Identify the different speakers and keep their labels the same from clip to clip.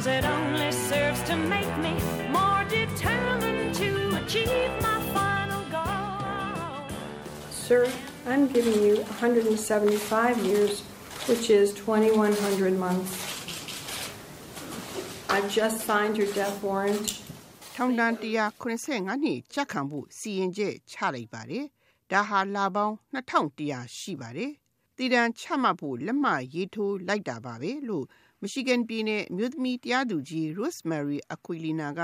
Speaker 1: Cause it only serves to make me more determined to achieve my final goal.
Speaker 2: Sir, I'm giving you 175 years, which is 2100 months. I've just signed your death warrant.
Speaker 3: ထောင်ဒဏ်195နှစ်ကြာခံဖို့စီရင်ချက်ချလိုက်ပါတယ်။ဒါဟာလာပေါင်း2100ရှိပါတယ်။တည်တံချမှတ်ဖို့လက်မှတ်ရေးထိုးလိုက်တာပါပဲလို့ Michigan ပြည်နယ်အမျိုးသမီးတရားသူကြီး Rosemary Aquilina က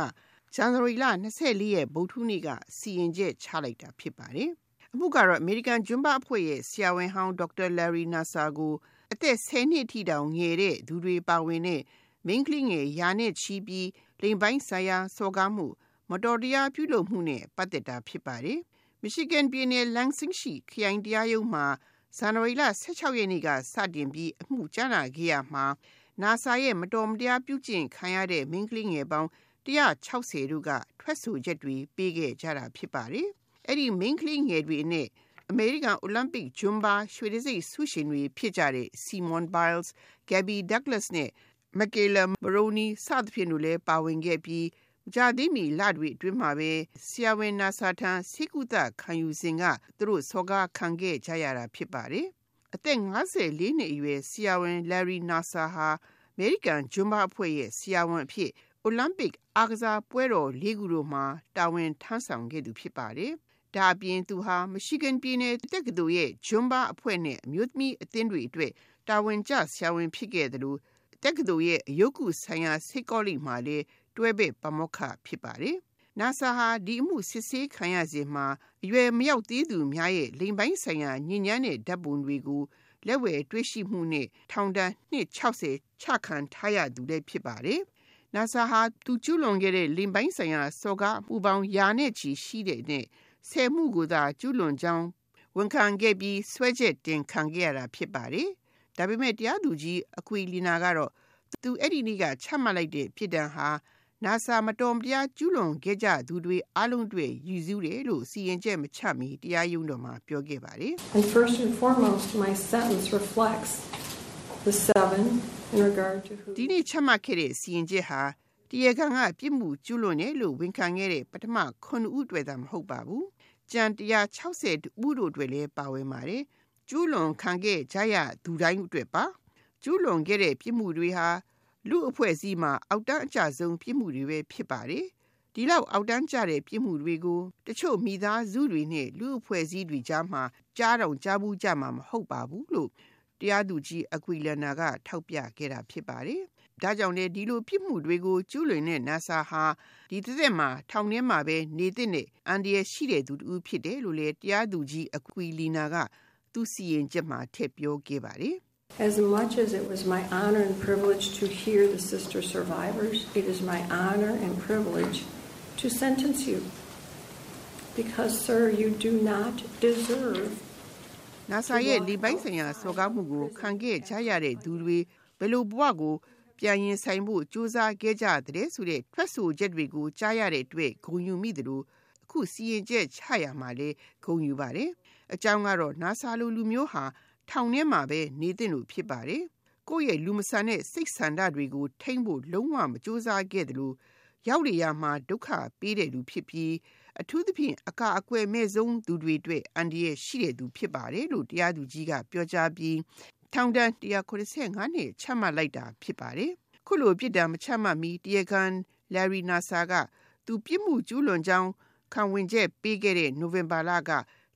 Speaker 3: ဇန်နဝါရီလ24ရက်ဗုဒ္ဓနေ့ကစီရင်ချက်ချလိုက်တာဖြစ်ပါတယ်။အမှုကတော့ American ဂျွန်းဘာအဖွဲ့ရဲ့ဆရာဝန်ဟောင်း Dr. Larry Nassar ကိုအသက်10နှစ်အထိတောင်ငယ်တဲ့သူတွေပါဝင်တဲ့မိန်းကလေးငယ်ရာနဲ့ချီပြီးလိင်ပိုင်းဆိုင်ရာစော်ကားမှုမတော်တရားပြုလုပ်မှုနဲ့ပတ်သက်တာဖြစ်ပါတယ်။ Michigan ပြည်နယ် Lansing ရှိခရိုင်တရားရုံးမှာဇန်နဝါရီလ16ရက်နေ့ကစတင်ပြီးအမှုကြားနာခဲ့ရမှာ NASA ရဲ့မတော်မတရားပြုကျင့်ခံရတဲ့မိန်းကလေးငယ်ပေါင်း160တို့ကထွက်ဆိုချက်တွေပေးခဲ့ကြတာဖြစ်ပါတယ်။အဲ့ဒီမိန်းကလေးငယ်တွေနဲ့အမေရိကန်အိုလံပစ်ဂျွန်ဘာရွှေတံဆိပ်ဆုရှင်တွေဖြစ်ကြတဲ့ Simone Biles, Gabby Douglas နဲ့ Michaela Maroney စသဖြင့်တို့လည်းပါဝင်ခဲ့ပြီးကြာသေးမီလတွေအတွင်းမှာပဲဆရာဝန်နာဆာထံစိကုသခံယူစဉ်ကသူတို့စောကားခံခဲ့ကြရတာဖြစ်ပါတယ်။ အသက်54နှစ်အရွယ်ဆရာဝန် Larry Nassar ဟာအမေရိကန်ဂျွန်ဘာအဖွဲ့ရဲ့ဆရာဝန်အဖြစ်အိုလံပစ်အားကစားပွဲတော်၄ခုတို့မှာတာဝန်ထမ်းဆောင်ခဲ့သူဖြစ်ပါတယ်။ဒါအပြင်သူဟာမရှိဂန်ပြည်နယ်တက္ကသိုလ်ရဲ့ဂျွန်ဘာအဖွဲ့နဲ့အမျိုးသမီးအသင်းတွေအတွက်တာဝန်ကျဆရာဝန်ဖြစ်ခဲ့တယ်လို့တက္ကသိုလ်ရဲ့အယုတ်ကုဆိုင်ရာစိတ်ကောလိပ်မှာလည်းတွဲဘက်ပမောက္ခဖြစ်ပါတယ်။ NASA ဟာဒီအမှုစစ်ဆေးခံရစဉ်မှာအရွယ်မရောက်သေးသူများရဲ့လိင်ပိုင်းဆိုင်ရာညဉ့်ညမ်းတဲ့ဓာတ်ပုံတွေကိုလက်ဝယ်တွေ့ရှိမှုနဲ့ထောင်ဒဏ်နှစ်60ချခံထားရသူလည်းဖြစ်ပါတယ်။ NASA ဟာသူကျူးလွန်ခဲ့တဲ့လိင်ပိုင်းဆိုင်ရာစော်ကားမှုပေါင်းရာနဲ့ချီရှိတဲ့နဲ့ဆယ်မှုကိုသာကျူးလွန်ကြောင်းဝန်ခံခဲ့ပြီးဆွဲချက်တင်ခံခဲ့ရတာဖြစ်ပါတယ်။ဒါပေမဲ့တရားသူကြီးအကွီလီနာကတော့သူအဲ့ဒီနေ့ကချမှတ်လိုက်တဲ့ပြည်တံဟာ NASA မတော်မတရားကျူးလွန်ခဲ့ကြသူတွေအလုံးတွေရည်စူးတယ်လို့စီရင်ချက်မချမီတရားရုံးတော်မှာပြောခဲ့ပါတယ်
Speaker 2: And first and foremost, my sentence reflects the seven in regard to who.
Speaker 3: ဒီနေ့ချမှတ်ခဲ့တဲ့စီရင်ချက်ဟာတရားခံကပြစ်မှုကျူးလွန်တယ်လို့ဝန်ခံခဲ့တဲ့ပထမ9ဦးတွေ့တာမဟုတ်ပါဘူး။ကြံ160ဦးတို့တွေ့လည်းပါဝင်ပါတယ်။ကျူးလွန်ခံခဲ့ကြရသူတိုင်းအတွက်ပါ။ကျူးလွန်ခဲ့တဲ့ပြစ်မှုတွေဟာ လူအဖွဲ့အစည်းမှာအောက်တန်းအကျဆုံးပြစ်မှုတွေပဲဖြစ်ပါတယ်။ဒီလောက်အောက်တန်းကျတဲ့ပြစ်မှုတွေကိုတချို့မိသားစုတွေနဲ့လူအဖွဲ့အစည်းတွေကြားမှာကြားတော့ကြားဘူးကြမှာမဟုတ်ပါဘူးလို့တရားသူကြီးအကွီလနာကထောက်ပြခဲ့တာဖြစ်ပါတယ်။ဒါကြောင့်လေဒီလိုပြစ်မှုတွေကိုကျူးလွန်တဲ့ NASA ဟာဒီတစ်သက်မှာထောင်ထဲမှာပဲနေတဲ့နဲ့အန်ဒီရရှိတဲ့သူတူဖြစ်တယ်လို့လေတရားသူကြီးအကွီလီနာကသူစီရင်ချက်မှာထည့်ပြောခဲ့ပါတယ်။
Speaker 2: As much as it was my honor and privilege to hear the sister survivors, it is my honor and privilege to sentence you. Because, sir, you do not deserve
Speaker 3: NASA ရဲ့ဒီပိုင်းဆိုင်ရာစော်ကားမှုကိုခံခဲ့ကြရတဲ့သူတွေဘယ်လိုဘဝကိုပြန်ရင်ဆိုင်ဖို့ကြိုးစားခဲ့ကြတဲ့ဆိုတဲ့ထွက်ဆိုချက်တွေကိုကြားရတဲ့အတွက်ဂုဏ်ယူမိသလိုအခုစီရင်ချက်ချရမှာလဲဂုဏ်ယူပါတယ်အကြောင်းကတော့ NASA လူလူမျိုးဟာ ထောင်ထဲမှာပဲနေသင့်လို့ဖြစ်ပါတယ်ကိုယ့်ရဲ့လူမဆန်တဲ့စိတ်ဆန္ဒတွေကို ထိမ့်ဖို့လုံးဝမကြိုးစားခဲ့တယ်လို့ရောက်ရရမှာဒုက္ခပေးတဲ့လူဖြစ်ပြီးအထူးသဖြင့်အကာအကွယ်မဲ့ဆုံးသူတွေအတွက်အန်ဒီရဲ့ရှိတဲ့သူဖြစ်ပါတယ်လို့တရားသူကြီးကပြောကြားပြီးထောင်ဒဏ်195နှစ်ချမှတ်လိုက်တာဖြစ်ပါတယ်ခုလိုပြစ်ဒဏ်မချမှတ်မီတရားခံ Larry Nassar ကသူပြစ်မှုကျူးလွန်ကြောင်းခံဝင်ချက်ပေးခဲ့တဲ့နိုဝင်ဘာလက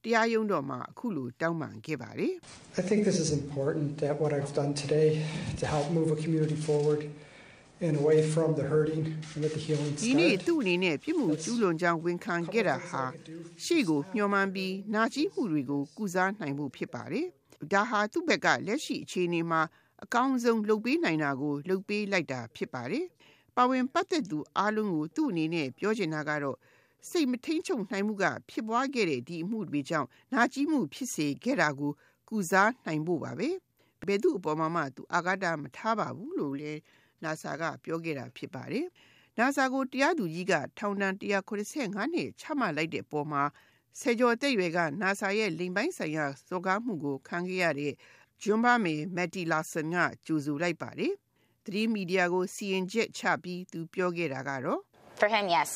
Speaker 3: တရားရုံးတော်မှာအခုလိုတောင်းပန်ခဲ့ပါတယ်
Speaker 4: I think this is important that what I've done today to help move a community forward and away from the hurting and let the healing
Speaker 3: ဒီနေ့
Speaker 4: start.
Speaker 3: သူ့အနေနဲ့ပြစ်မှုကျူးလွန်ကြောင်းဝန်ခံခဲ့တာဟာရှေ့ကိုမျှော်မှန်းပြီးနာကျည်းမှုတွေကိုကုစားနိုင်မှုဖြစ်ပါတယ်။ဒါဟာသူ့ဘက်ကလက်ရှိအခြေအနေမှာအကောင်းဆုံးလုပ်ပေးနိုင်တာကိုလုပ်ပေးလိုက်တာဖြစ်ပါတယ်။ပါဝင်ပတ်သက်သူအားလုံးကိုသူ့အနေနဲ့ပြောချင်တာကတော့ စိတ်မထိန်ချုပ်နိုင်မှုကဖြစ်ပွားခဲ့တဲ့ဒီအမှုတွေကြောင့်နာကျည်းမှုဖြစ်စေခဲ့တာကိုကုစားနိုင်ဖို့ပါပဲ။ဘယ်သူအပေါ်မှာမှသူအာဃာတမထားပါဘူးလို့လည်း NASA ကပြောခဲ့တာဖြစ်ပါတယ်။ NASA ကိုတရားသူကြီးကထောင်ဒဏ်185နှစ်ချမှတ်လိုက်တဲ့ပုံမှာဆယ်ကျော်တဲ့ရွယ်က NASA ရဲ့လိမ်ပိုင်းဆိုင်ရာစော်ကားမှုကိုခံခဲ့ရတဲ့ဂျွန်ဘာမေမက်တီလာဆန်ကကြိုဆိုလိုက်ပါတယ်။တသတင်းမီဒီယာကိုစီရင်ချက်ချပြီးသူပြောခဲ့တာကတော့
Speaker 5: For him, yes,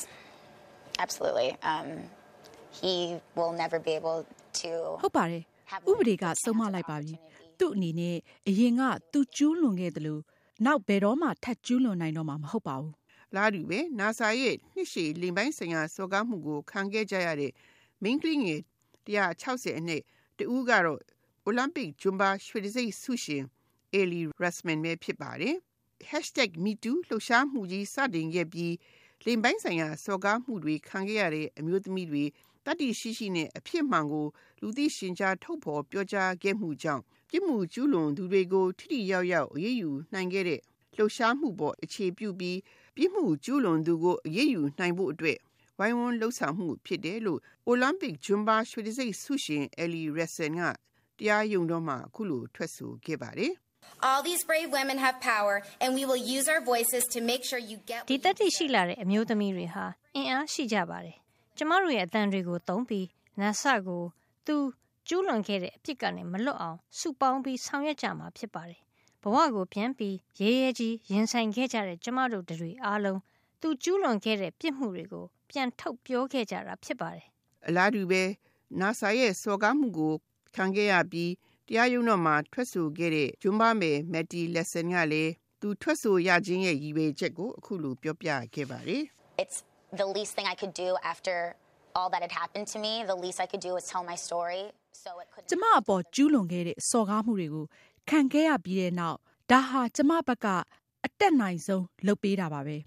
Speaker 5: absolutely. Um, he will never be able to.
Speaker 6: ဟုတ်ပါတယ်ဥပဒေကဆုံးမလိုက်ပါပြီသူ့အနေနဲ့အရင်ကသူကျူးလွန်ခဲ့တယ်လို့နောက်ဘယ်တော့မှထပ်ကျူးလွန်နိုင်တော့မှာမဟုတ်ပါဘူး
Speaker 3: လာတူပဲ NASA ရဲ့နှစ်ရှည်လိမ်ပိုင်းဆိုင်ရာစော်ကားမှုကိုခံခဲ့ကြရတဲ့ main clean ငယ်160အနှစ်တူကတော့ Olympic Jumba ရွှေတံဆိပ်ဆုရှင် Ellie Rasman ပဲဖြစ်ပါတယ်။ #MeToo လှုပ်ရှားမှုကြီးစတင်ခဲ့ပြီး လိမ်ပိုင်းဆိုင်ရာစော်ကားမှုတွေခံခဲ့ရတဲ့အမျိုးသမီးတွေတတ္တိရှိရှိနဲ့အဖြစ်မှန်ကိုလူသိရှင်ကြားထုတ်ဖော်ပြောကြားခဲ့မှုကြောင့်ပြစ်မှုကျူးလွန်သူတွေကိုထိထိရောက်ရောက်အရေးယူနိုင်ခဲ့တဲ့လှုပ်ရှားမှုပေါ်အခြေပြုပြီးပြစ်မှုကျူးလွန်သူကိုအရေးယူနိုင်ဖို့အတွက်ဝိုင်းဝန်းလှုပ်ဆောင်မှုဖြစ်တယ်လို့ Olympic Jumba ရွှေတံဆိပ်ဆုရှင် Ellie Rassen ကတရားရုံးတော်မှာအခုလိုထွက်ဆိုခဲ့ပါတယ်
Speaker 7: All these brave women have power, and we will use our voices to make sure you get.
Speaker 8: ဒီတက်တိရှိလာတဲ့အမျိုးသမီးတွေဟာအင်အားရှိကြပါတယ်။ကျမတို့ရဲ့အတန်တွေကိုသုံးပြီး NASA ကိုသူကျူးလွန်ခဲ့တဲ့အဖြစ်ကနေမလွတ်အောင်စုပေါင်းပြီးဆောင်ရွက်ကြမှာဖြစ်ပါတယ်။ဘဝကိုပြန်ပြီးရဲရဲကြီးရင်ဆိုင်ခဲ့ကြတဲ့ကျမတို့တွေအားလုံးသူကျူးလွန်ခဲ့တဲ့ပြစ်မှုတွေကိုပြန်ထုတ်ပြောခဲ့ကြတာဖြစ်ပါတယ်။
Speaker 3: အလားတူပဲ NASA ရဲ့စော်ကားမှုကိုခံခဲ့ရပြီး တရားရုံးတော်မှာထွက်ဆိုခဲ့တဲ့ ဂျွန်ဘာမယ် Matty Lesson ကလည်း သူထွက်ဆိုရခြင်းရဲ့ရည်ရွယ်ချက်ကို အခုလိုပြောပြခဲ့ပါတယ်
Speaker 5: It's the least thing I could do after all that had happened to me. The least I could do was tell my story, so it could.
Speaker 6: ကျမအပေါ်ကျူးလွန်ခဲ့တဲ့စော်ကားမှုတွေကိုခံခဲ့ရပြီးတဲ့နောက်ဒါဟာကျမဘက်ကအတက်နိုင်ဆုံးလုပ်ပေးတာပါပဲ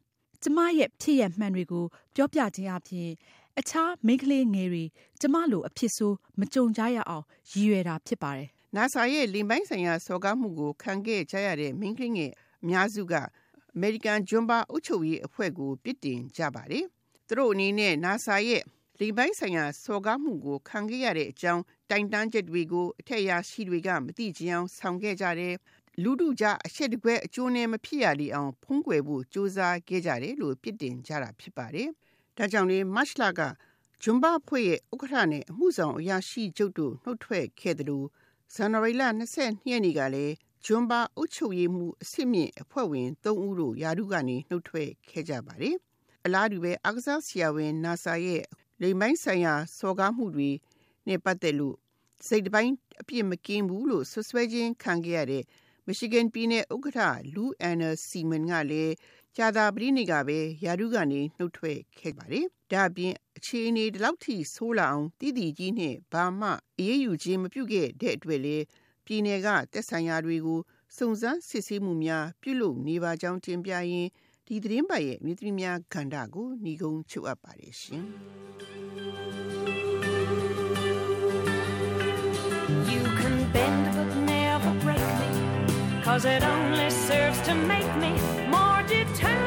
Speaker 6: ကျမရဲ့ဖြစ်ရမှန်တွေကိုပြောပြခြင်းအပြင်အခြားမိန်းကလေးငယ်တွေကျမလိုအဖြစ်ဆိုးမကြုံကြရအောင်ရည်ရွယ်တာဖြစ်ပါတယ်
Speaker 3: NASA ရဲ့လိမ်ပိုင်းဆိုင်ရာစော်ကားမှုကိုခံခဲ့ကြရတဲ့မိန်းကလေးငယ်အများစုကအမေရိကန်ဂျွန်ဘာအုပ်ချုပ်ရေးအဖွဲ့ကိုပြစ်တင်ကြပါတယ်။သူတို့အနေနဲ့ NASA ရဲ့လိမ်ပိုင်းဆိုင်ရာစော်ကားမှုကိုခံခဲ့ရတဲ့အကြောင်းတိုင်တန်းချက်တွေကိုအထက်အရာရှိတွေကမသိချင်အောင်ဆောင်ခဲ့ကြတယ်။လူတို့ကြားအချက်တကွဲအကျိုးနဲ့မဖြစ်ရလေအောင်ဖုံးကွယ်ဖို့စ조사ခဲ့ကြတယ်လို့ပြစ်တင်ကြတာဖြစ်ပါတယ်။ဒါကြောင့်လေမတ်လကဂျွန်ဘာဖွဲ့ရဲ့ဥက္ကဋ္ဌနဲ့အမှုဆောင်အရာရှိချုပ်တို့နှုတ်ထွက်ခဲ့တယ်လို့ ဇန်နဝါရီလ22ရက်နေ့ကလည်းဂျွန်ဘာအုပ်ချုပ်ရေးမှုအစ်စ်မြင့်အဖွဲ့ဝင်3ဦးတို့ယာရုကနေနှုတ်ထွက်ခဲ့ကြပါတယ်။အလားတူပဲအကစားဆရာဝန် NASA ရဲ့လိမ်ပိုင်းဆိုင်ရာစော်ကားမှုတွေနဲ့ပတ်သက်လို့စိတ်တပိုင်းအပြစ်မကင်းဘူးလို့ဆွဆွဲခြင်းခံခဲ့ရတဲ့ Michigan ပြည်နယ်ဥက္ကဋ္ဌ Lou Anna Seaman ကလည်းကြာသာပတိနေ့ကပဲယာရုကနေနှုတ်ထွက်ခဲ့ပါတယ်။ဒါအပြင်အခြေအနေဒီလောက်ထိဆိုးလာအောင်တည်တည်ကြီးနဲ့ဘာမှအေးအေးယူခြင်းမပြုခဲ့တဲ့အတွက်လေပြည်နယ်ကတက်ဆိုင်ရာတွေကိုစုံစမ်းစစ်ဆေးမှုများပြုလုပ်နေပါကြောင်းတင်ပြရင်းဒီသတင်းပတ်ရဲ့မြစ်သမီးများခန္ဓာကိုညီကုန်းချုပ်အပ်ပါတယ်ရှင်။
Speaker 1: You can bend but never break me, cause it only serves to make me more determined.